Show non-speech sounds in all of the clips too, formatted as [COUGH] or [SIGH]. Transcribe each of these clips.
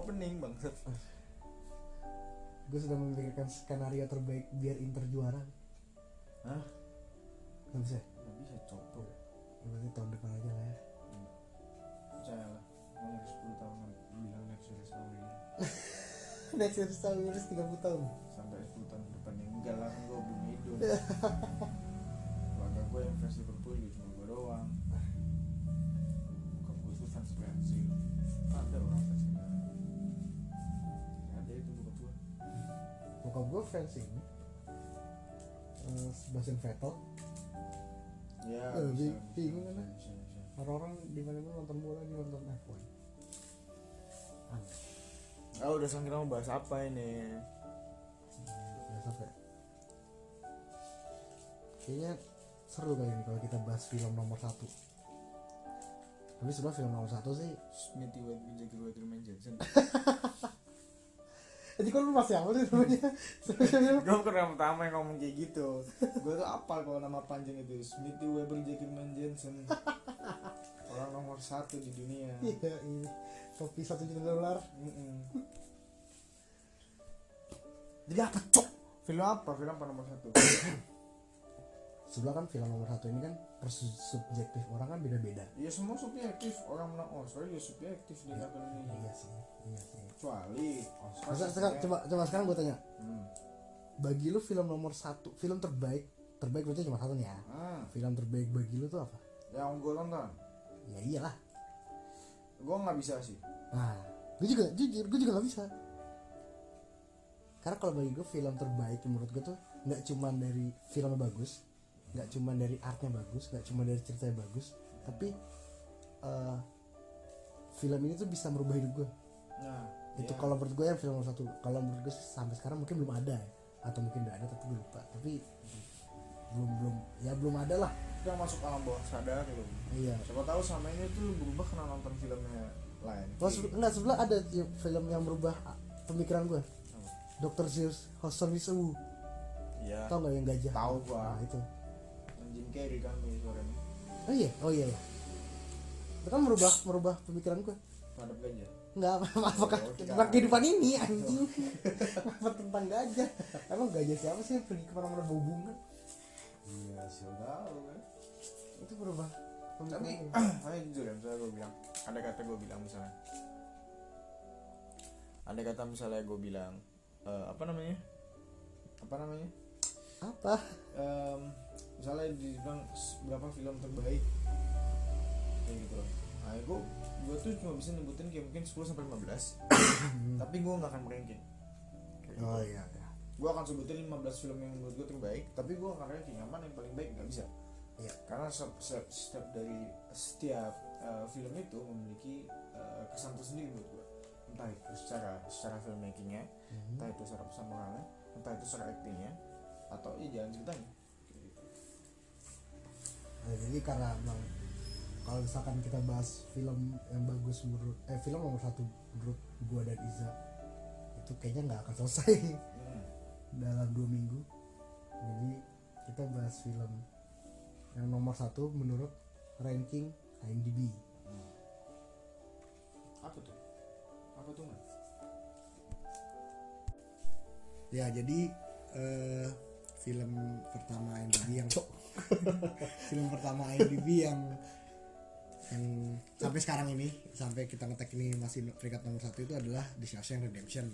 opening bangsat gue sudah memikirkan skenario terbaik biar Inter juara. Hah? nggak bisa. Nggak bisa cok bro berarti tahun depan aja lah ya. Percaya lah. Mau 10 tahun bilang next series sama dia next year tahun harus 30 tahun. Sampai 10 tahun depan. Yang enggak lah gue belum hidup. Keluarga gue yang fans Liverpool ya cuma gue doang. Bukan gue tuh fans Brazil. Ada orang bokap gue fans ini. Eh, Sebastian Vettel. Ya Eh, bisa, bi- bingung kan? orang-orang di mana mana nonton bola di nonton F1 aneh Ah udah sekarang kita mau bahas apa ini? ya sampai. Kayaknya seru kali ini kalau kita bahas film nomor satu. Tapi sebenarnya film nomor satu sih Smithy White Jackie Waterman Johnson. [LAUGHS] jadi kalau lu masih apa sih namanya Sebenarnya- gue pernah pertama yang ngomong kayak gitu. gue tuh apa kalau nama panjang itu Smithy Weber Jackman Johnson. Orang nomor satu di dunia. iya ini topi satu juta dolar. Jadi apa cok? Film apa? Film apa nomor satu? [COUGHS] sebelah kan film nomor satu ini kan persubjektif orang kan beda-beda ya semua subjektif. Orang menang Oscar ya subjektif di tahun ini. iya sih iya sih Kecuali Oscar. Masa, sekarang, ya. coba coba sekarang gue tanya Hmm. bagi lu film nomor satu film terbaik terbaik berarti cuma satu nih ya Ah, film terbaik bagi lu tuh apa yang gue tonton. ya iyalah Gue nggak bisa sih. nah gue juga jujur gue juga gak bisa karena kalau bagi gue film terbaik menurut gue tuh nggak cuma dari filmnya bagus nggak cuma dari artnya bagus nggak cuma dari ceritanya bagus tapi eh, film ini tuh bisa merubah hidup gue Nah, itu iya. kalau menurut gue yang film nomor satu kalau menurut gue sih sampai sekarang mungkin belum ada ya. atau mungkin udah ada tapi gue lupa tapi belum belum ya belum ada lah kita masuk alam bawah sadar gitu. iya Siapa tahu sama ini tuh berubah karena nonton filmnya lain. Se- enggak sebelah ada film yang merubah ah, pemikiran gue Dr. Zeus Houston Wisewu Iya. tau nggak yang gajah Tahu gua. nah, itu Jim Carrey kan suaranya. oh iya oh iya, iya. itu kan merubah merubah pemikiran gue Terhadap gajah. Enggak apa [LAUGHS] apakah Oh, kira- tentang kehidupan ini anjing [LAUGHS] apa tentang gajah emang gajah siapa sih pergi ke mana-mana bawa bunga Iya, siapa tahu kan. itu berubah Tapi, ayo [CLEARS THROAT] jujur ya, misalnya gue bilang, ada kata gue bilang misalnya, ada kata misalnya gue bilang, eh, apa namanya? Apa namanya? apa misalnya dibilang berapa film terbaik. Kayak gitu loh. Nah gue gue tuh cuma bisa nyebutin kayak mungkin 10 sampai 15 [COUGHS] tapi gue nggak akan ranking. Oh iya iya. Gue akan sebutin 15 film yang menurut gue terbaik tapi gue akan ranking yang mana yang paling baik nggak bisa. Iya. karena setiap, setiap, setiap dari setiap eh, film itu memiliki eh, kesan tersendiri menurut gue entah itu secara secara filmmakingnya Mhm. entah itu secara pesan moralnya entah itu secara actingnya atau iya jalan ceritanya. gitu. Nah, jadi karena emang kalau misalkan kita bahas film yang bagus menurut eh film nomor satu menurut gua dan Iza itu kayaknya nggak akan selesai Hmm. [LAUGHS] dalam dua minggu. Jadi kita bahas film yang nomor satu menurut ranking IMDb. Apa tuh? Apa tuh man ya jadi eh, film pertama IMDb yang [LAUGHS] film pertama IMDb yang yang sampai sekarang ini sampai kita ngetek ini masih peringkat nomor satu itu adalah The Shawshank Redemption.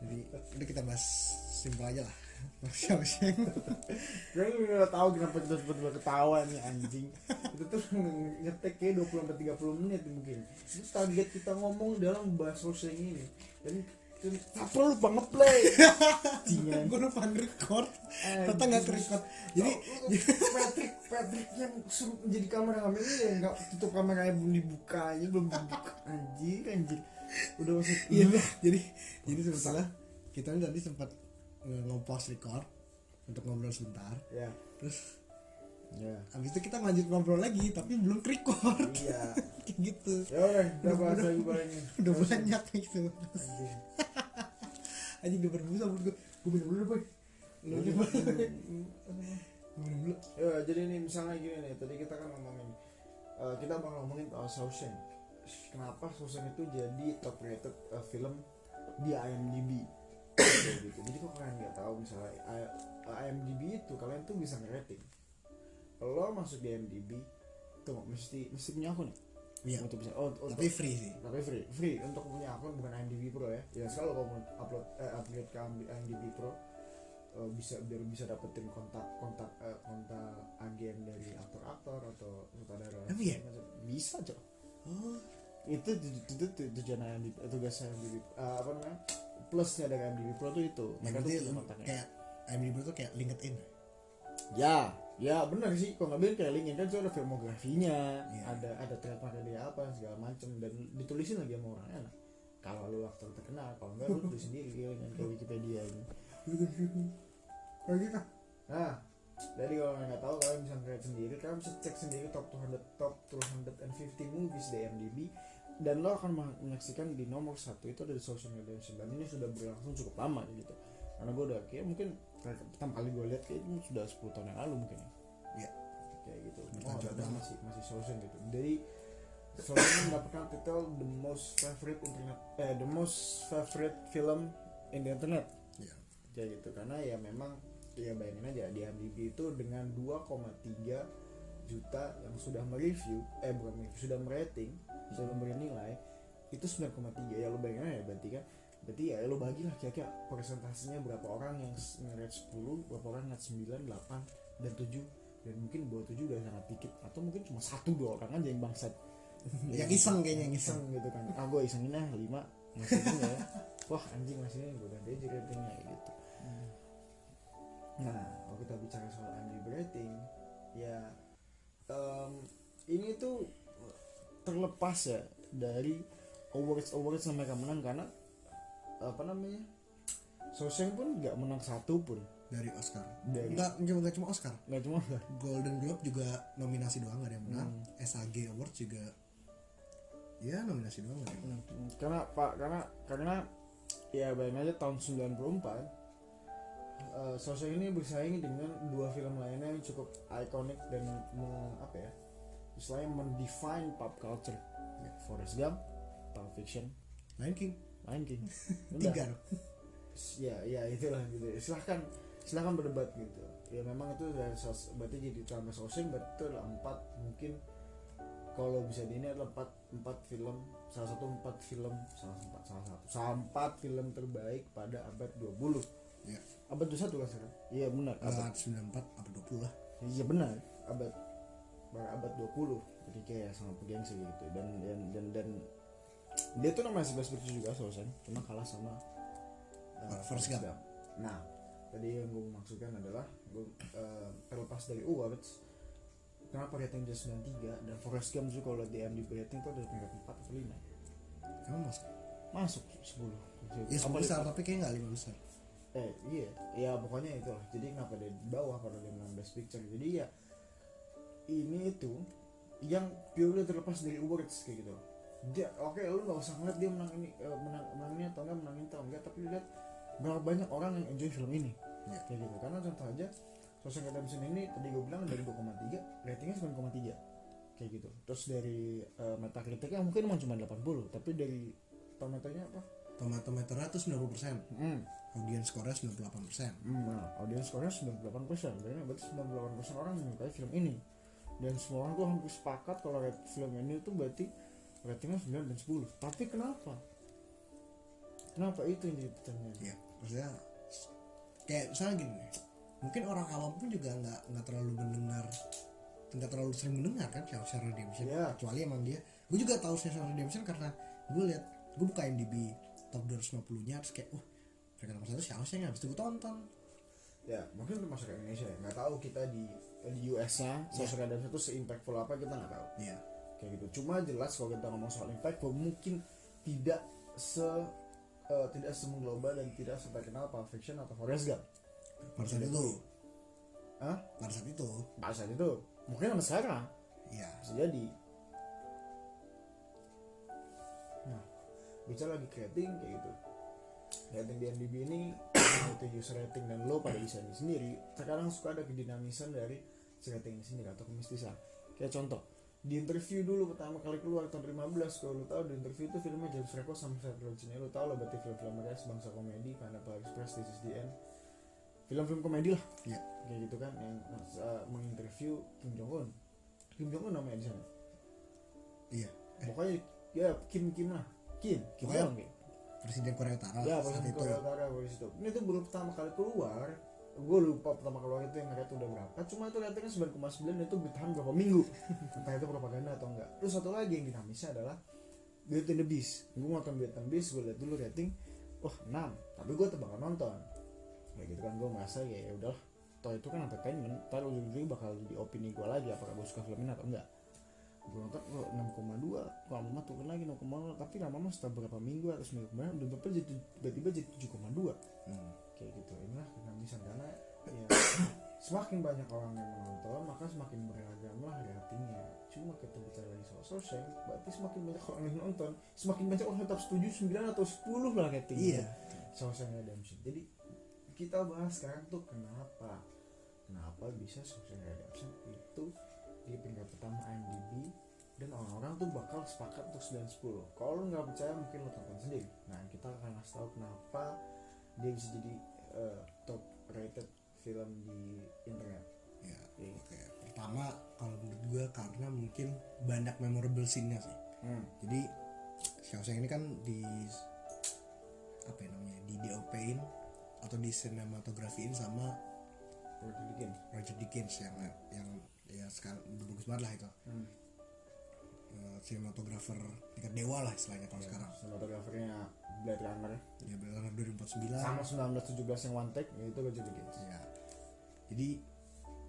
Jadi udah kita bahas simpel aja lah. [LAUGHS] Shawshank. [LAUGHS] Gue nggak tahu kenapa kita tiba-tiba ketawa nih anjing. Itu tuh ngetek kayak 20 sampai 30 menit mungkin. Itu target kita ngomong dalam bahas Shawshank ini. Dan itu apa lu lupa ngeplay. Jingan. gue lupa record Eh, ternyata nggak record jadi Patrick Patrick yang suruh menjadi kamera kamera ini ya nggak tutup kameranya belum dibuka aja belum dibuka. Anjir anjir. Udah masuk iya jadi jadi sebetulnya kita ini tadi sempat eh, nge-pause record untuk ngobrol sebentar. Ya terus ya habis itu kita lanjut ngobrol lagi tapi belum record. Iya. [LAUGHS] Kayak gitu. Ya udah udah lagi barangnya. udah banyak gitu aja udah berbusa menurut gue gue minum dulu boy. Lu Iya. minum dulu. Ya, jadi ini misalnya gini nih, tadi kita kan ngomongin eh, kita bakal ngomongin soal Shawshank. Kenapa Shawshank itu jadi top rated eh, film di IMDb gitu. Jadi kok kalian nggak tahu misalnya IMDb itu kalian tuh bisa ngerating. Lo masuk di IMDb tuh mesti mesti punya akun ya Iya. untuk bisa oh, untuk, tapi free sih. tapi free. Free untuk punya akun bukan IMDb Pro ya. Ya kalau kamu upload eh, upgrade ke IMDb Pro eh, bisa biar bisa dapetin kontak kontak eh, kontak agen dari aktor-aktor atau sutradara. Emang iya? bisa cok. Oh. Itu itu itu itu tujuan IMDb tugas IMDb eh, apa namanya plusnya dari IMDb Pro tuh itu. Ya mereka tuh punya kontaknya. kayak IMDb tuh kayak LinkedIn. Ya ya benar sih. Kalau nggak bilang kayak LinkedIn kan itu ada filmografinya Iya. ada ada trademark dia apa segala macem. Dan ditulisin lagi sama orang enak. Kalau lu aktor terkenal kalau enggak lu tulis sendiri dengan ke Wikipedia ini gitu nah jadi kalau nggak tahu kalian bisa ngeliat sendiri. Kalian bisa cek sendiri top 200 top 250 movies di IMDb dan lo akan menyaksikan di nomor satu itu ada di Social Redemption dan ini sudah berlangsung cukup lama gitu. Karena gue udah kayak mungkin pertama kali gue lihat kayak itu sudah 10 tahun yang lalu mungkin ya. Iya. kayak gitu. Oh masih masih Social gitu. Jadi Social mendapatkan titel the most favorite internet eh the most favorite film in the internet. Iya. kayak gitu karena ya memang ya bayangin aja di IMDb itu dengan 2,3 juta yang sudah mereview eh bukan mereview sudah merating sudah memberi nilai itu 9,3 ya lo bayangin aja berarti kan berarti ya lo bagilah kira-kira persentasenya berapa orang yang nge-rate 10 berapa orang nge 9, 8 dan 7 dan mungkin bawah 7 udah sangat dikit atau mungkin cuma satu dua orang aja yang bangsat yang iseng kayaknya yang iseng gitu kan. Ah gue isengin ah 5 masih ya. [LAUGHS] Wah anjing masih gue ganti aja ratingnya gitu. Nah, kalau kita bicara soal IMDb rating, ya em, ini tuh terlepas ya dari awards awards yang mereka menang karena apa namanya, Shawshank pun nggak menang satu pun. Dari Oscar. Dari nggak cuma nggak cuma Oscar. Nggak cuma Golden Globe juga nominasi doang gak ada yang menang. Hmm. SAG Awards juga ya nominasi doang yang menang karena pak karena karena ya bayangin aja tahun 94 uh, Shawshank ini bersaing dengan dua film lainnya yang cukup ikonik dan meng- apa ya istilahnya mendefine pop culture. Ya. Forrest Gump Pulp Fiction. Lion King. Lion King. [LAUGHS] Tiga. Dong ya ya itulah gitu. Silahkan silahkan berdebat gitu. Ya memang itu dari sos berarti jadi tambah itu adalah empat mungkin kalau bisa di ini adalah empat empat film. Salah satu empat film. Salah empat salah satu. Salah empat film terbaik pada abad 20 ya abad 21 kan sekarang? Iya benar. Abad abad 94 abad 20 lah. Iya benar. Abad pada abad 20 jadi kayak sangat bergengsi gitu. Dan dan dan, dan dia tuh namanya 11 British juga Shawshank cuma kalah sama uh, Forrest Gump. nah tadi yang gue maksudkan adalah gue uh, terlepas dari awards kenapa rating dia 93 dan Forrest Gump juga kalau di IMDb rating itu ada tingkat 4 atau 5 emang masuk? Masuk 10 ya Apa 10 besar tapi kayaknya nggak lima besar. Eh iya. Ya pokoknya itu lah jadi kenapa dia di bawah kalau dia menang best picture? Jadi ya ini itu yang purely terlepas dari awards kayak gitu. Dia oke lu nggak usah ngeliat dia menang ini eh, menang menang ini atau enggak menang ini atau enggak tapi lihat berapa banyak orang yang enjoy film ini. Ya. kayak gitu. Karena contoh aja Shawshank Redemption ini tadi gue bilang dari 2,3 ratingnya 9,3 kayak gitu terus dari uh, Metacriticnya mungkin emang cuma 80 tapi dari tomatonya apa tomato meternya tuh 90 persen hmm. audience score-nya 98 persen Hmm, nah, audience score-nya 98 persen, berarti 98 persen orang menyukai film ini. Dan semua orang tuh hampir sepakat kalau film ini tuh berarti ratingnya 9 dan 10. Tapi kenapa? Kenapa itu yang jadi pertanyaan? ya maksudnya kayak misalnya gini nih mungkin orang awam pun juga nggak nggak terlalu mendengar nggak terlalu sering mendengar kan Shawshank Redemption Iya. kecuali emang dia gue juga tahu Shawshank Redemption karena gue lihat gue buka MDB top 250 nya terus kayak wah mereka nomor satu Shawshank habis itu gue tonton Ya, mungkin untuk masyarakat Indonesia ya. Nggak tahu kita di di US-nya sosial dan itu se-impactful apa kita nggak tahu. Iya. Kayak gitu. Cuma jelas kalau kita ngomong soal impactful mungkin tidak se eh, tidak semenglobal dan tidak seterkenal Pulp Fiction atau Forrest Gump. Pada saat itu. Hah? pada saat itu. Pada saat itu. Mungkin sama sekarang. iya. Bisa jadi. Nah bicara lagi rating kayak gitu. Rating di MDB ini itu user rating dan lo pada bisa sendiri. Terkadang suka ada kedinamisan dari si rating ini sendiri atau kemistisan. Kayak contoh di interview dulu pertama kali keluar tahun 15 kalau lu tahu di interview itu filmnya James Franco sama Seth Rogen lu tahu lah berarti film-film mereka sebangsa komedi karena Polar Express This is the End film-film komedi lah. Iya. kayak gitu kan yang uh, menginterview Kim Jong Un Kim Jong Un namanya di sana? Iya. Pokoknya ya Kim Kim lah. Kim. Kim Jong Un presiden Korea Utara ya Presiden itu Korea Utara gue situ ini tuh baru pertama kali keluar. Gue lupa pertama keluar itu yang rate udah berapa cuma itu ratingnya 9,9 itu bertahan berapa minggu. [LAUGHS] Entah itu propaganda atau enggak. Terus satu lagi yang dinamisnya adalah Beauty and the Beast. Gue nonton Beauty and the Beast gue liat dulu rating wah 6 tapi gue tetap bakal nonton kayak gitu kan gue merasa ya ya udahlah. Toh itu kan entertainment ntar ujung-ujungnya bakal jadi opini gue lagi apakah gue suka film ini atau enggak. Gue nonton oh, 6,2 kalau lama turun lagi 0,0 tapi lama-lama setelah berapa minggu atau seminggu kemudian udah berapa jadi tiba-tiba jadi 7,2 Hmm. kayak gitu inilah dinamisan karena ya [COUGHS] semakin banyak orang yang menonton maka semakin beragam lah ratingnya. Cuma kita bicara lagi soal social berarti semakin banyak orang yang nonton. Semakin banyak orang tetap setuju 9 atau 10 lah ratingnya. Iya. Social redemption. Jadi kita bahas sekarang tuh kenapa? Kenapa bisa social redemption itu di peringkat pertama IMDb dan orang-orang tuh bakal sepakat untuk 9 10 kalau lu nggak percaya mungkin lo tonton sendiri. Nah kita akan kasih tahu kenapa dia bisa jadi eh, top rated film di internet. Ya Oke. oke pertama kalau menurut gue karena mungkin banyak memorable scene-nya sih. Hmm. jadi Shawshank ini kan di apa ya namanya di DOP-in atau di sinematografiin sama Roger Deakins Roger Deakins yang yang ya sekarang bagus banget lah itu. Hmm. Eh, sinematografer tingkat dewa lah istilahnya kalau sekarang. sinematografernya Blade Runner ya. Benar 2049 sama 1917 yang one take yaitu Roger Deakins ya jadi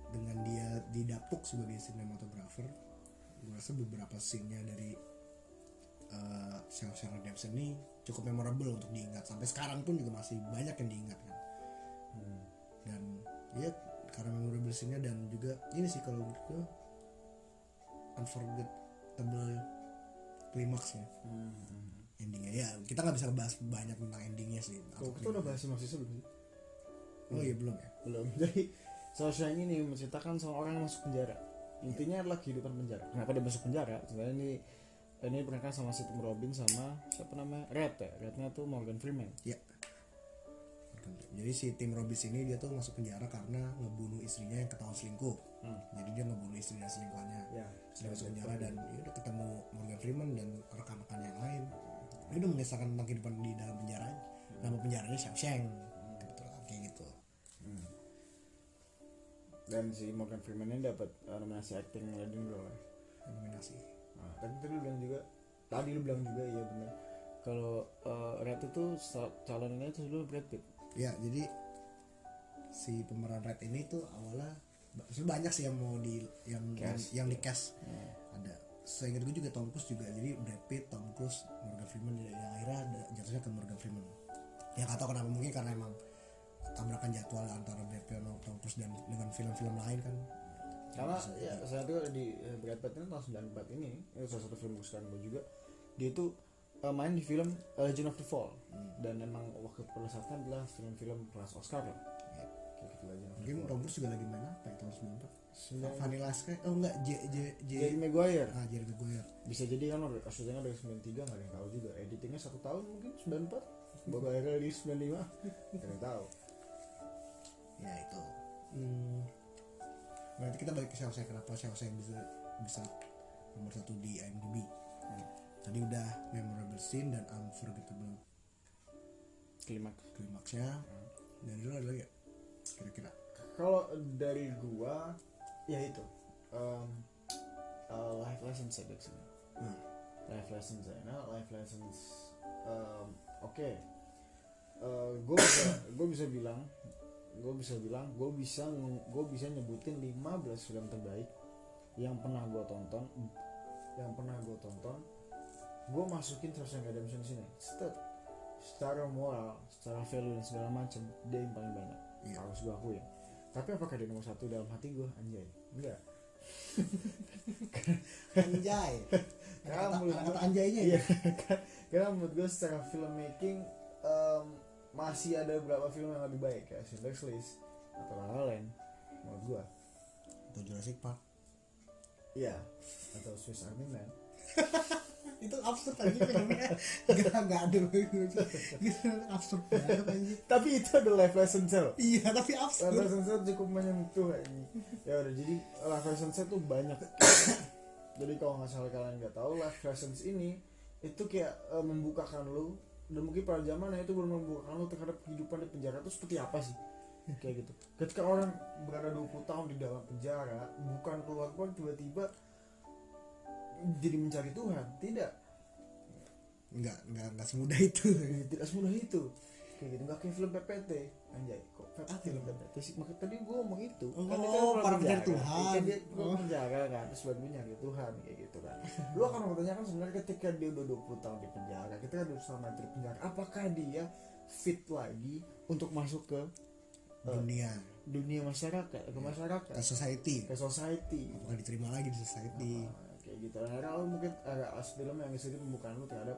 dengan dia didapuk sebagai sinematografer gue rasa beberapa scene-nya dari uh, Shawshank Redemption ini cukup memorable untuk diingat. Sampai sekarang pun juga masih banyak yang diingat kan. Hmm. dan ya karena memorable scene-nya dan juga ini sih kalau menurut gue unforgettable klimaksnya Hmm. hmm. endingnya. Ya kita nggak bisa bahas banyak tentang endingnya sih. Kok kita udah bahas sinopsisnya belum sih? oh iya belum ya? Belum. [LAUGHS] Jadi Shawshank ini menceritakan seorang yang masuk penjara. Intinya adalah kehidupan penjara. Kenapa dia masuk penjara? Sebenarnya ini ini berangkat sama si Tim Robin sama siapa namanya? Red ya? Rednya tuh Morgan Freeman. Ya jadi si tim Robis ini dia tuh masuk penjara karena ngebunuh istrinya yang ketahuan selingkuh. Hmm. jadi dia ngebunuh istri dan selingkuhannya. Ya. Dia masuk penjara dan ya udah ketemu Morgan Freeman dan rekan-rekan yang lain. Dia udah mengisahkan tentang kehidupan di dalam penjara. Nama penjaranya Shawshank kebetulan kayak gitu. Hmm. dan si Morgan Freeman ini dapat uh, nominasi acting role ya. nominasi Nah, tadi tadi lu bilang juga tadi lu bilang juga iya benar kalau uh, Red itu calonnya itu dulu Brad Pitt. Ya jadi si pemeran Red ini tuh awalnya banyak sih yang mau di yang Cast. yang, yang di cast. Hmm. ada seingat gue juga Tom Cruise juga jadi Brad Pitt Tom Cruise Morgan Freeman ya, yang akhirnya ada jatuhnya ke Morgan Freeman. Ya gak tau kenapa mungkin karena emang tabrakan jadwal antara Brad Pitt Tom Cruise dan dengan film-film lain kan karena ya juga. saya tuh di eh, Brad Pitt ini tahun 94 ini itu salah satu film kesukaan gue juga. Dia tuh eh, main di film eh, Legend of the Fall. Hmm. dan emang waktu pada saatnya adalah film-film kelas Oscar lah. Ya. kayak gitu mungkin Fall. Tom Cruise juga lagi main apa ya tahun 94 Sembilan- Vanilla Sky oh enggak J J J. Jerry Maguire. Ah Jerry Maguire. Bisa jadi kan udah syutingnya dari 93 nggak ada yang tahu juga. Editingnya satu tahun mungkin 94 baru akhirnya di 95 nggak ada yang tahu. Ya itu. Hmm. Berarti kita balik ke Shawshank kenapa Shawshank bisa bisa nomor satu di IMDb Hmm. tadi udah memorable scene dan unforgettable klimaks klimaksnya dan itu ada lagi ya? kira-kira kalau dari gua ya itu um, uh, life lessons saya dari sini Hmm. life lessons ya nah life lessons um, oke Uh, gue bisa gue bisa bilang gue bisa bilang gue bisa gue bisa nyebutin 15 film terbaik yang pernah gue tonton yang pernah gue tonton. Gue masukin Shawshank Redemption sini. Set, secara moral secara value dan segala macam dia yang paling banyak. Iya. harus gue akui tapi apakah dia nomor satu dalam hati gue anjay. Enggak. [LAUGHS] Anjay. Karena kata, menurut anjaynya iya. Ya [LAUGHS] karena menurut gue secara filmmaking em, masih ada beberapa film yang lebih baik kayak Schindler's List atau La La Land menurut gue atau Jurassic Park. Iya atau Swiss Army Man. [LAUGHS] Itu absurd aja filmnya. Gak gak ada gitu absurd banget tapi itu ada life lesson cel iya tapi life absurd lesson cel cukup menyentuh ini ya udah jadi life lesson cel tuh banyak. Jadi kalau nggak salah kalian nggak tahu life lessons ini itu kayak eh, membukakan lu dan mungkin pada zamannya itu belum membukakan lu terhadap kehidupan di penjara itu seperti apa sih? Kayak gitu. Ketika orang berada 20 tahun di dalam penjara bukan keluar keluar tiba-tiba jadi mencari Tuhan. Tidak. Nggak nggak nggak semudah itu. [LAUGHS] Tidak semudah itu kayak gitu nggak kayak film PPT anjay kok PPT Ah, film. PPT sih? Makanya tadi gue ngomong itu. Oh, kan dia kan keluar para penjara. Tuhan. kan dia keluar Oh. penjara kan terus buat gue nyari Tuhan kayak gitu kan. Lu akan mempertanyakan sebenarnya ketika dia udah 20 tahun di penjara kita udah selama di penjara apakah dia fit lagi untuk masuk ke eh, dunia. dunia masyarakat ke masyarakat? Ke society. Ke society. Apakah diterima lagi di society? Ah, kayak gitu. Nah, kalau mungkin ada film yang sedikit pembukaan lu terhadap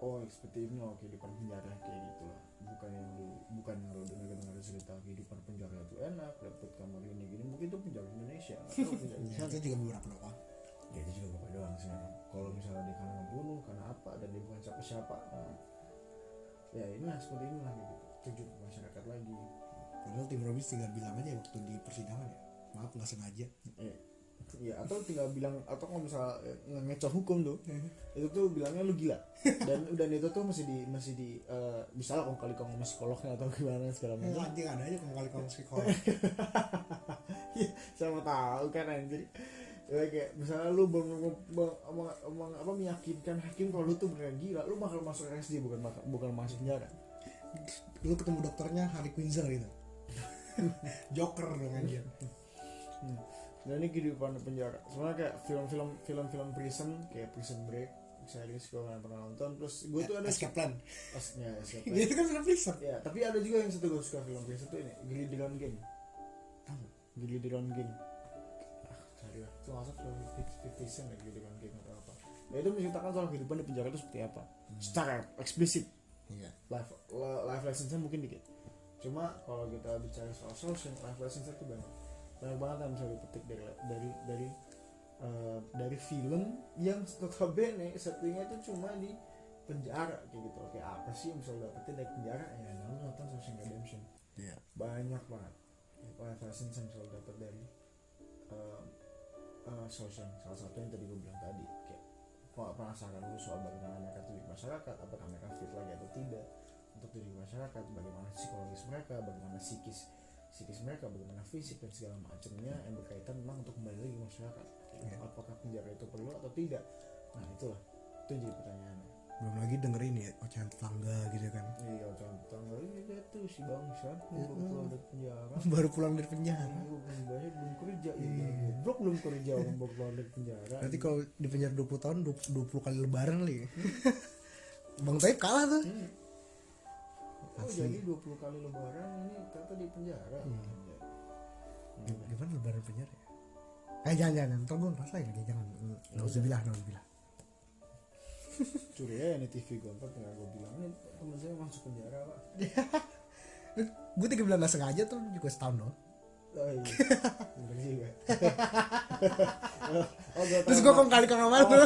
oh seperti ini oh kehidupan penjara kayak gitu. lah bukan yang lu bukan yang lu dengar dengar cerita kehidupan penjara itu enak dapat kamar ini gini mungkin itu penjara Indonesia itu [LAUGHS] juga beberapa doang. Ya itu juga bapak doang sih kalau misalnya dia karena membunuh karena apa dan dia bukan siapa siapa nah, ya ini lah seperti inilah gitu. Tujuh masyarakat lagi. Padahal tim Robis tinggal bilang aja waktu di persidangan ya. Maaf nggak sengaja. Eh, ya atau tinggal bilang atau kalau misalnya eh, nge- ngecoh hukum tuh itu tuh bilangnya lu gila. Dan dan itu tuh masih di masih di eh, bisa lah kalau kali sama psikolognya atau gimana segala Eh, macam. anjing ada aja kalau kali kalau psikolog. [LAUGHS] Sama tahu kan anjir ya, kayak misalnya lu bang- bang- apa meyakinkan hakim kalau lu tuh beneran gila lu bakal masuk RSD bukan bukan masuk penjara. Lu ketemu dokternya Harry Quinzel gitu. [LAUGHS] Joker dong anjir dan ini kehidupan di penjara. Sebenarnya kayak film-film film-film prison kayak Prison Break series gue nggak pernah nonton. Terus gue tuh ada Escape Plan. Asnya escape [LAUGHS] Ya, itu kan film prison? Ya tapi ada juga yang satu gue suka film prison tuh ini Glideron Gang Tahu. Glideron Gang ah cari lah. Itu masuk film Cent ya Glideron Gang atau apa. Ya itu menceritakan soal kehidupan di penjara itu seperti apa. Secara eksplisit. Iya. Life li- life lessonsnya mungkin dikit. Cuma kalau kita bicara soal social life lessonsnya tuh banyak banyak banget yang bisa dipetik dari dari dari eh, dari film yang notabene settingnya itu cuma di penjara kayak gitu. Kayak apa sih yang bisa lo dapetin dari penjara? Ya nah, nonton Shawshank Redemption. Iya. Banyak banget. Life lessons yang bisa lo dapet dari eh eh, Shawshank. Salah satu yang tadi gue bilang tadi kayak pe- penasaran lu soal bagaimana mereka tuh di masyarakat apakah mereka fit lagi atau tidak untuk di masyarakat bagaimana psikologis mereka bagaimana psikis psikis mereka bagaimana fisik dan segala macamnya yang berkaitan memang untuk kembali lagi ke masyarakat Iya. apakah penjara itu perlu atau tidak nah itulah itu jadi pertanyaannya belum lagi dengerin ya ocehan tetangga gitu kan iya contoh nggak ini tuh si bangsat Iya. baru keluar dari penjara [LAUGHS] baru pulang dari penjara Iya, belum banyak belum kerja ya Iya. goblok belum kerja orang baru keluar dari penjara Berarti kalau di penjara 20 tahun 20, 20 kali lebaran kali ya. [LAUGHS] Bang Taib kalah tuh. Hmm. Oh Asli. jadi 20 kali lebaran ini ternyata di penjara Hmm. Anjay. Gim- Gimana lebaran penjara ya? Eh jangan jangan, ntar gue ngerasain lagi jangan. Nauzubillah, nauzubillah. [LAUGHS] curi ya ini TV gue ntar tinggal gue bilang temen saya masuk penjara pak [LAUGHS] Gue tiga bulan gak sengaja tuh juga setahun doang. Oh iya [LAUGHS] bener juga [LAUGHS] oh, Terus gue kong kali kong sama lu.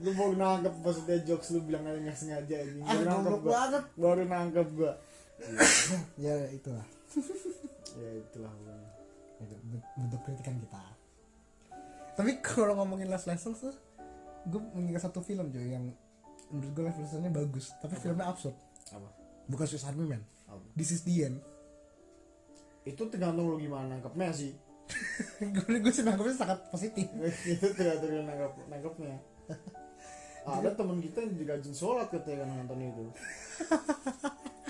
lu mau nangkep maksudnya jokes lu bilang aja nggak sengaja ini Ah, baru nangkep goblok gua banget. baru nangkep gua [COUGHS] ya itulah. [COUGHS] ya itulah. Itu ben- bentuk kritikan kita. Tapi kalau ngomongin last lessons tuh, gue mengingat satu film cuy yang menurut gue last lessonsnya bagus, tapi filmnya absurd. apa Bukan Swiss Army Man. apa This is the end. Itu tergantung lu gimana nangkepnya sih [LAUGHS] gue gue sih nangkepnya sangat positif. [LAUGHS] itu tergantung lu nangkep nangkepnya [LAUGHS] ada teman kita yang juga rajin sholat ketika nonton itu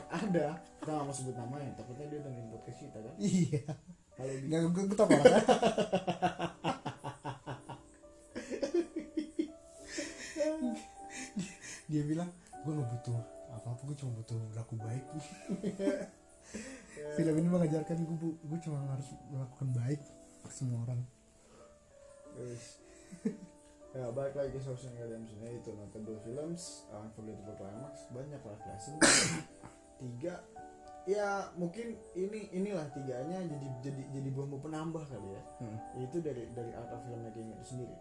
ada kita nggak mau sebut namanya takutnya dia dengerin podcast kita kan Iya. kalau di Nggak, gue, gue tau kan. Dia bilang, gue gak butuh apa-apa, gue cuma butuh berlaku baik. Film ini mengajarkan gue, gue cuma harus melakukan baik ke semua orang. Yes. ya balik lagi ke Shawshank Redemption ya itu nonton dua films Unforgettable Climax banyak life lesson tiga ya mungkin ini inilah tiganya jadi jadi jadi bumbu penambah kali ya Hmm. itu dari dari art of filmmaking itu sendiri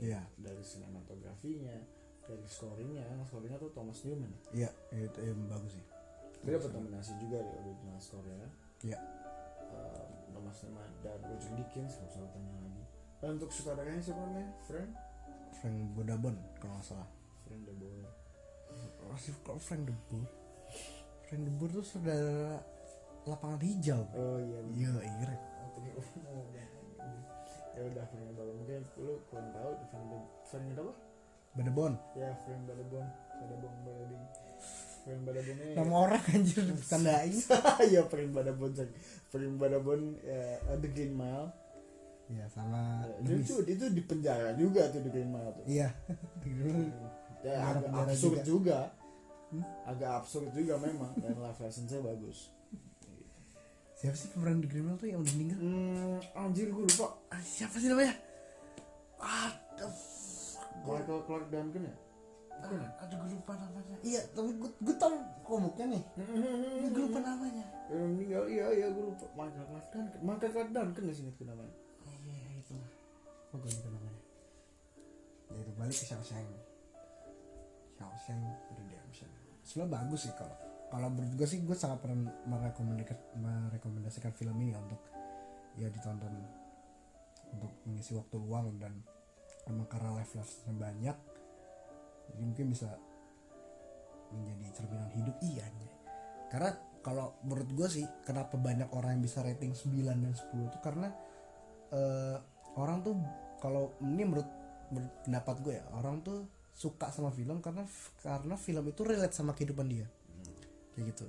Iya. dari sinematografinya dari scoringnya scoringnya tuh Thomas Newman Iya, itu yang bagus sih. Dia dapat nominasi juga di original score-nya Iya. Eh, Thomas Newman dan Roger Dickens nggak usah tanya lagi dan untuk sutradaranya siapa namanya Frank Frank Bodabon kalau nggak salah. Frank De Boer Masih kok Frank de Boer? Frank de Boer tuh saudara lapangan hijau. oh iya Iya, iya. Oh, ya udah Frank De Boer mungkin lu kurang tahu Frank De Frank De apa Bodabon. ya Frank Badabon Badabon Badabing Frank Badabon ini Nama orang anjir ditandain. [LAUGHS] ya Frank Badabon Frank Frank Badabon ya, The Green Mile Iya, sama Ya, itu, itu di penjara juga tuh The Green Mile tuh Iya. [LAUGHS] Dulu ya, agak absurd juga, Hmm? agak absurd juga memang dan life lesson-nya bagus siapa sih pemeran The Green Mile tuh yang udah meninggal? hmm, anjir gue lupa Ah, siapa sih namanya? Aduh. Michael Clark Duncan ya Ya? Aduh, gue lupa namanya. Iya, tapi gue gue tau komuknya nih. Tapi gue lupa namanya. yang meninggal iya iya gue lupa Michael Clark Duncan Michael Clark Duncan di sini tuh namanya Iya, itu lah. Apa gue lupa namanya? Ya itu balik ke Shawshank. Shawshank Redemption. Sebenarnya bagus sih kalau kalau menurut gue sih gue sangat pernah merekomendasikan, merekomendasikan film ini untuk ya ditonton untuk mengisi waktu luang dan emang karena life lessonnya banyak jadi mungkin bisa menjadi cerminan hidup. Iya karena kalau menurut gue sih kenapa banyak orang yang bisa rating 9 dan 10 itu karena eh, orang tuh kalau ini menurut, menurut pendapat gue ya orang tuh suka sama film karena karena film itu relate sama kehidupan dia. Kayak gitu.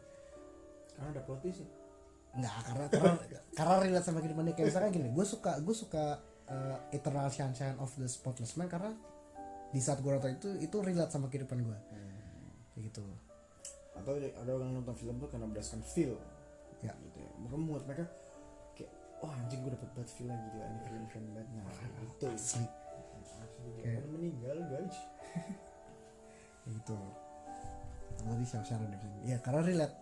Karena ada plot twist sih nggak karena karena [LAUGHS] karena relate sama kehidupan dia. Kayak misalkan gini gue suka gue suka uh, Eternal Sunshine of the Spotless Mind karena di saat gue nonton itu itu relate sama kehidupan gue kayak gitu. Atau ada orang nonton film tuh karena berdasarkan feel. Ya. gitu ya. Maka membuat mereka kayak oh anjing gue dapet banget feel gitu ini film film banget nah itu asli. Kayak- Orang meninggal guys. [LAUGHS] Kayak gitu. Tadi Shawshank Redemption ya karena relate.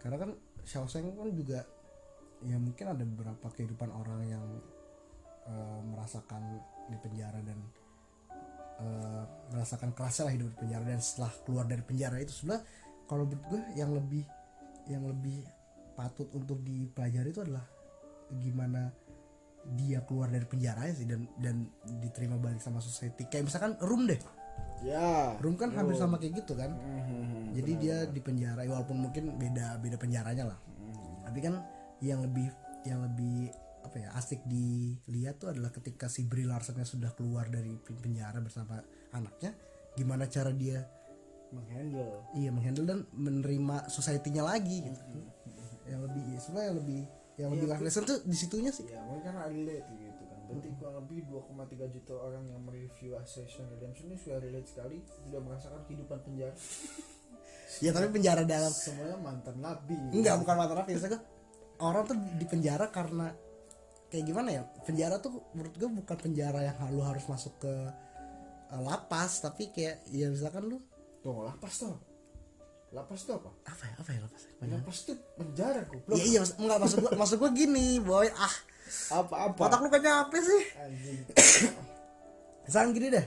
Karena kan Shawshank kan juga ya mungkin ada beberapa kehidupan orang yang eh, merasakan di penjara dan eh, merasakan kerasnya lah hidup di penjara. Dan setelah keluar dari penjara itu sebenarnya kalau menurut gue yang lebih yang lebih patut untuk dipelajari itu adalah gimana dia keluar dari penjara sih dan dan diterima balik sama society. Kayak misalkan room deh. Ya. Room kan hampir sama kayak gitu kan. Mhm, jadi benar, dia di penjara ya walaupun mungkin beda beda penjaranya lah. Mhm. tapi kan yang lebih yang lebih apa ya asik dilihat tuh adalah ketika si Brie Larsonnya sudah keluar dari pen- penjara bersama anaknya gimana cara dia menghandle. Iya menghandle dan menerima society-nya lagi gitu. Yang lebih ya, sebenarnya yang lebih yang lebih life lesson tuh di situnya sih. Ya mungkin kan relate gitu kan. Berarti kurang lebih 2,3 juta orang yang mereview Assassin's Redemption ini sudah relate sekali sudah merasakan kehidupan penjara. [LAUGHS] Ya tapi penjara dalam semuanya mantan nabi. Enggak bukan mata napi maksudnya orang tuh di penjara karena kayak gimana ya? Penjara tuh menurut gue bukan penjara yang lu harus masuk ke uh, lapas tapi kayak ya misalkan lu tuh lapas tuh lapas tuh apa? Apa ya? Apa ya lapas? Lapas tuh penjara goblok. Iya iya enggak maksud gue maksud gue gini boy ah. Apa apa? Otak lu kan nyampe sih? Anjing. [COUGHS] Misalkan gini deh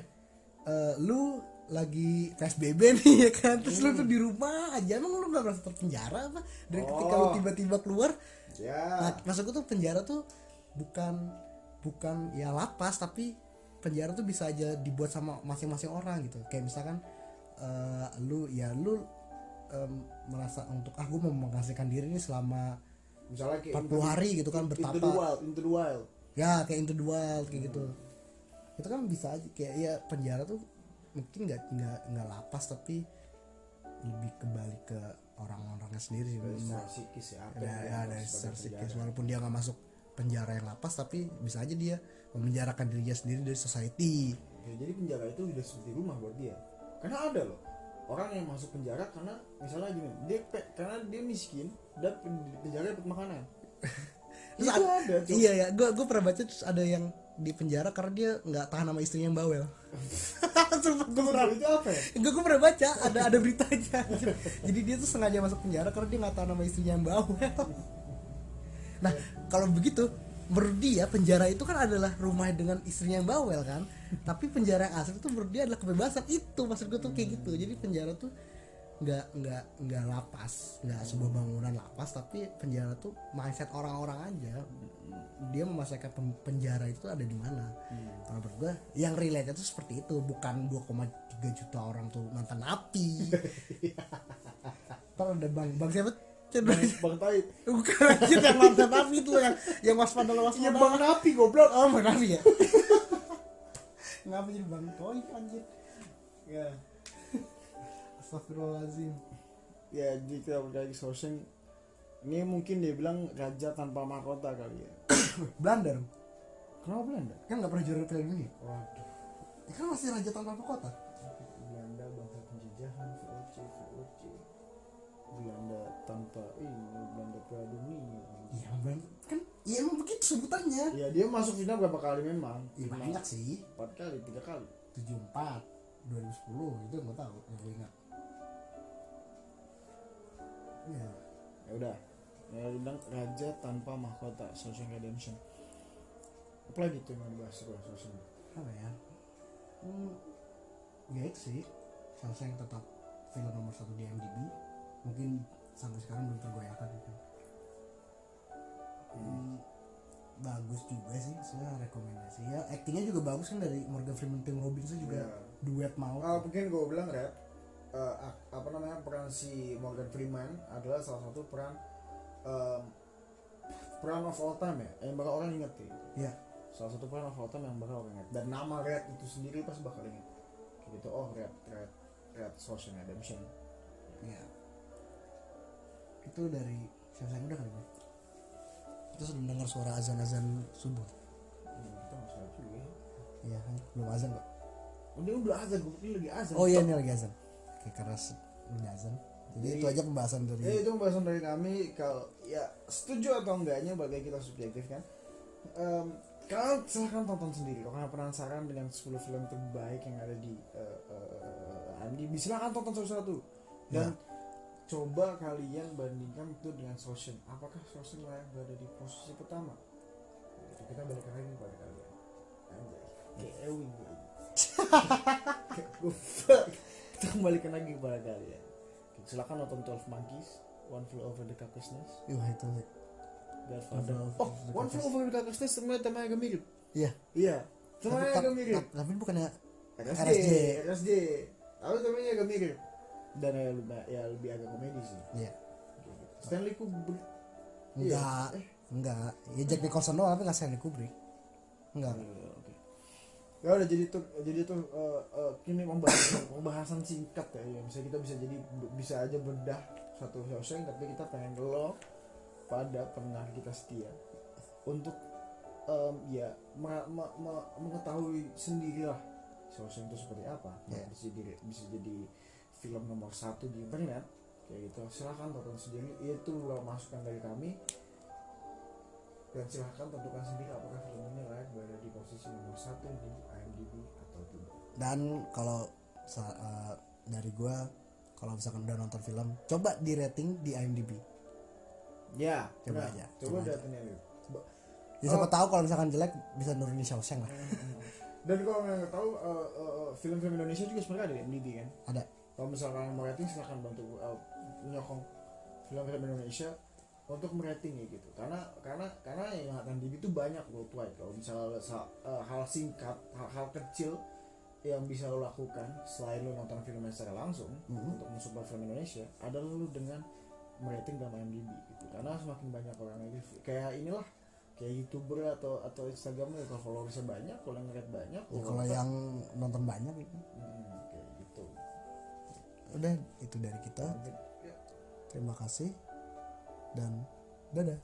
eh, lu lagi PSBB nih [LAUGHS] ya kan? Terus lu tuh di rumah aja emang lu gak merasa terpenjara apa? Dari ketika lu Oh. tiba-tiba keluar Nah, ya maksud gue tuh penjara tuh bukan bukan ya lapas tapi penjara tuh bisa aja dibuat sama masing-masing orang gitu. Kayak misalkan eh, lu ya lu em, merasa untuk ah gue mau mengasihkan diri ini selama misalnya kayak 40 hari gitu kan into the bertapa. wild into the wild Ya kayak into the wild kayak gitu. Itu kan bisa aja kayak ya penjara tuh mungkin nggak nggak nggak lapas tapi lebih kembali ke orang-orangnya sendiri sih. dari secara psikis ya dia ada anggap secara psikis penjara. walaupun dia nggak masuk penjara yang lapas tapi bisa aja dia memenjarakan dirinya sendiri dari society. Ya, jadi penjara itu udah seperti rumah buat dia. Karena ada loh orang yang masuk penjara karena misalnya gini dia pe- karena dia miskin dan penjara dapat makanan. [LAUGHS] Terus itu ada- ada Cok. iya ya gue gue pernah baca terus ada yang di penjara karena dia nggak tahan sama istrinya yang bawel. [LAUGHS] Sumpah gue pernah itu apa ya? Enggak gue pernah baca ada ada beritanya. [LAUGHS] Jadi dia tuh sengaja masuk penjara karena dia nggak tahan sama istrinya yang bawel nah kalau begitu menurut dia penjara itu kan adalah rumah dengan istrinya yang bawel kan? Tapi penjara yang asli itu menurut dia adalah kebebasan. Itu maksud gue tuh kayak gitu. Jadi penjara tuh nggak nggak nggak lapas. Nggak sebuah bangunan lapas tapi penjara tuh mindset orang-orang aja. Dia memasakkan penjara itu ada di mana. Kalau menurut gue yang relate itu seperti itu. Bukan 2,3 juta orang tuh mantan napi [LAUGHS] Ntar ada bang bang siapa bang, bang Taib bukan anjir yang mantan napi itu yang yang waspada waspada iya bang Napi goblok. Oh bang napi ya? [LAUGHS] Ngapa jadi bang toy anjir ya. Astagfirullahaladzim. Ya jadi kita balik lagi Shawshank ini mungkin dia bilang raja tanpa mahkota kali ya. [COUGHS] Belanda dong. Kenapa Belanda? Kan nggak pernah juara piala dunia. Waduh. Ya kan masih raja tanpa kota tanpa ini Belanda Piala Dunia iya bang kan iya emang begitu sebutannya. Ya dia masuk final berapa kali memang? Iya banyak sih. Empat kali tiga kali. 74 2010 itu nggak tahu yang gue ingat. Ya ya udah ya bilang raja tanpa mahkota Shawshank Redemption. Apa lagi tuh yang dibahas gua Shawshank apa ya? Hmm, ya itu sih. Shawshank tetap film nomor satu di IMDb mungkin sampai sekarang belum tergoyahkan itu. Hmm, bagus juga sih saya rekomendasi. Ya aktingnya juga bagus kan dari Morgan Freeman Tim Robbins juga Ya. duet mau. Ah, mungkin gue bilang eh, ak- apa namanya peran si Morgan Freeman adalah salah satu peran em, peran of all time ya yang bakal orang inget ya. Ya salah satu peran of all time yang bakal orang inget dan nama Red itu sendiri pas bakal inget gitu oh Red Red Red Social Redemption ya itu dari Shawshank udah kali ya? Terus mendengar suara azan-azan subuh. Ya iya kan? Belum azan kok oh, ini udah azan gue pikir lagi azan. Oh iya ini lagi azan. Oke karena se- ini azan. Jadi Jadi- itu aja pembahasan dari Ya itu pembahasan dari kami. Kalau ya setuju atau enggaknya bagi kita subjektif kan. Em, kalian silahkan tonton sendiri. Kalau kalian penasaran dengan 10 film terbaik yang ada di eh, eh, IMDb silahkan tonton satu-satu. Dan coba kalian bandingkan itu dengan Shawshank apakah Shawshank layak berada di posisi pertama? Itu kita balikan lagi kepada kalian. Anjay. Kayak Ewing [LAUGHS] kita kembalikan lagi kepada kalian. Silakan nonton 12 Monkeys One Flew Over the Cuckoo's Nest Wah itu Godfather. Oh One Flew Over the Cuckoo's Nest semuanya temanya agak mirip Iya. iya temanya agak mirip tapi, bukannya RSJ. RSJ tapi temanya agak mirip dan ya lebih, ya lebih agak komedi sih Iya. Stanley Kubrick Iya. enggak Eh. enggak ya Jack Nicholson doang tapi nggak Stanley Kubrick enggak Eh, oke. Ya udah jadi tuh jadi tuh eh, eh, ini pembahasan [COUGHS] pembahasan singkat ya, ya. Misalnya kita bisa jadi bisa aja bedah satu Shawshank tapi kita pengen lo pada pendengar kita setia untuk em, ya me- me- me- mengetahui sendirilah Shawshank itu seperti apa. Ya. bisa jadi bisa jadi film nomor satu di internet kayak gitu. Silahkan tonton sendiri. Itu uh, masukan dari kami dan silahkan tentukan sendiri apakah film ini layak berada di posisi nomor satu di IMDb atau tidak. dan kalau eh, dari gua kalau misalkan udah nonton film coba di rating di IMDb Ya, Coba benar. aja, Coba coba aja. ya. Coba. ya siapa Oh. tahu kalau misalkan jelek bisa nurunin Shawshank lah [LAUGHS] Dan kalau nggak tahu eh, eh, film-film Indonesia juga sebenarnya ada di IMDb kan. ada Kalau misalkan mau rating silahkan bantu eh, menyokong film-film Indonesia untuk merating ya gitu. Karena karena karena yang ada IMDb itu banyak worldwide. Kalau misalnya sa- eh, hal singkat, hal-hal kecil yang bisa lo lakukan selain lo nonton filmnya secara langsung Mhm. untuk mensupport film Indonesia adalah lo dengan merating dalam IMDb gitu karena semakin banyak orang yang review- kayak inilah kayak youtuber atau atau instagramnya kalau followersnya banyak kalau yang ngeliat banyak ya kalau yang nonton banyak itu hmm, gitu udah itu dari kita. Terima kasih. Dan dadah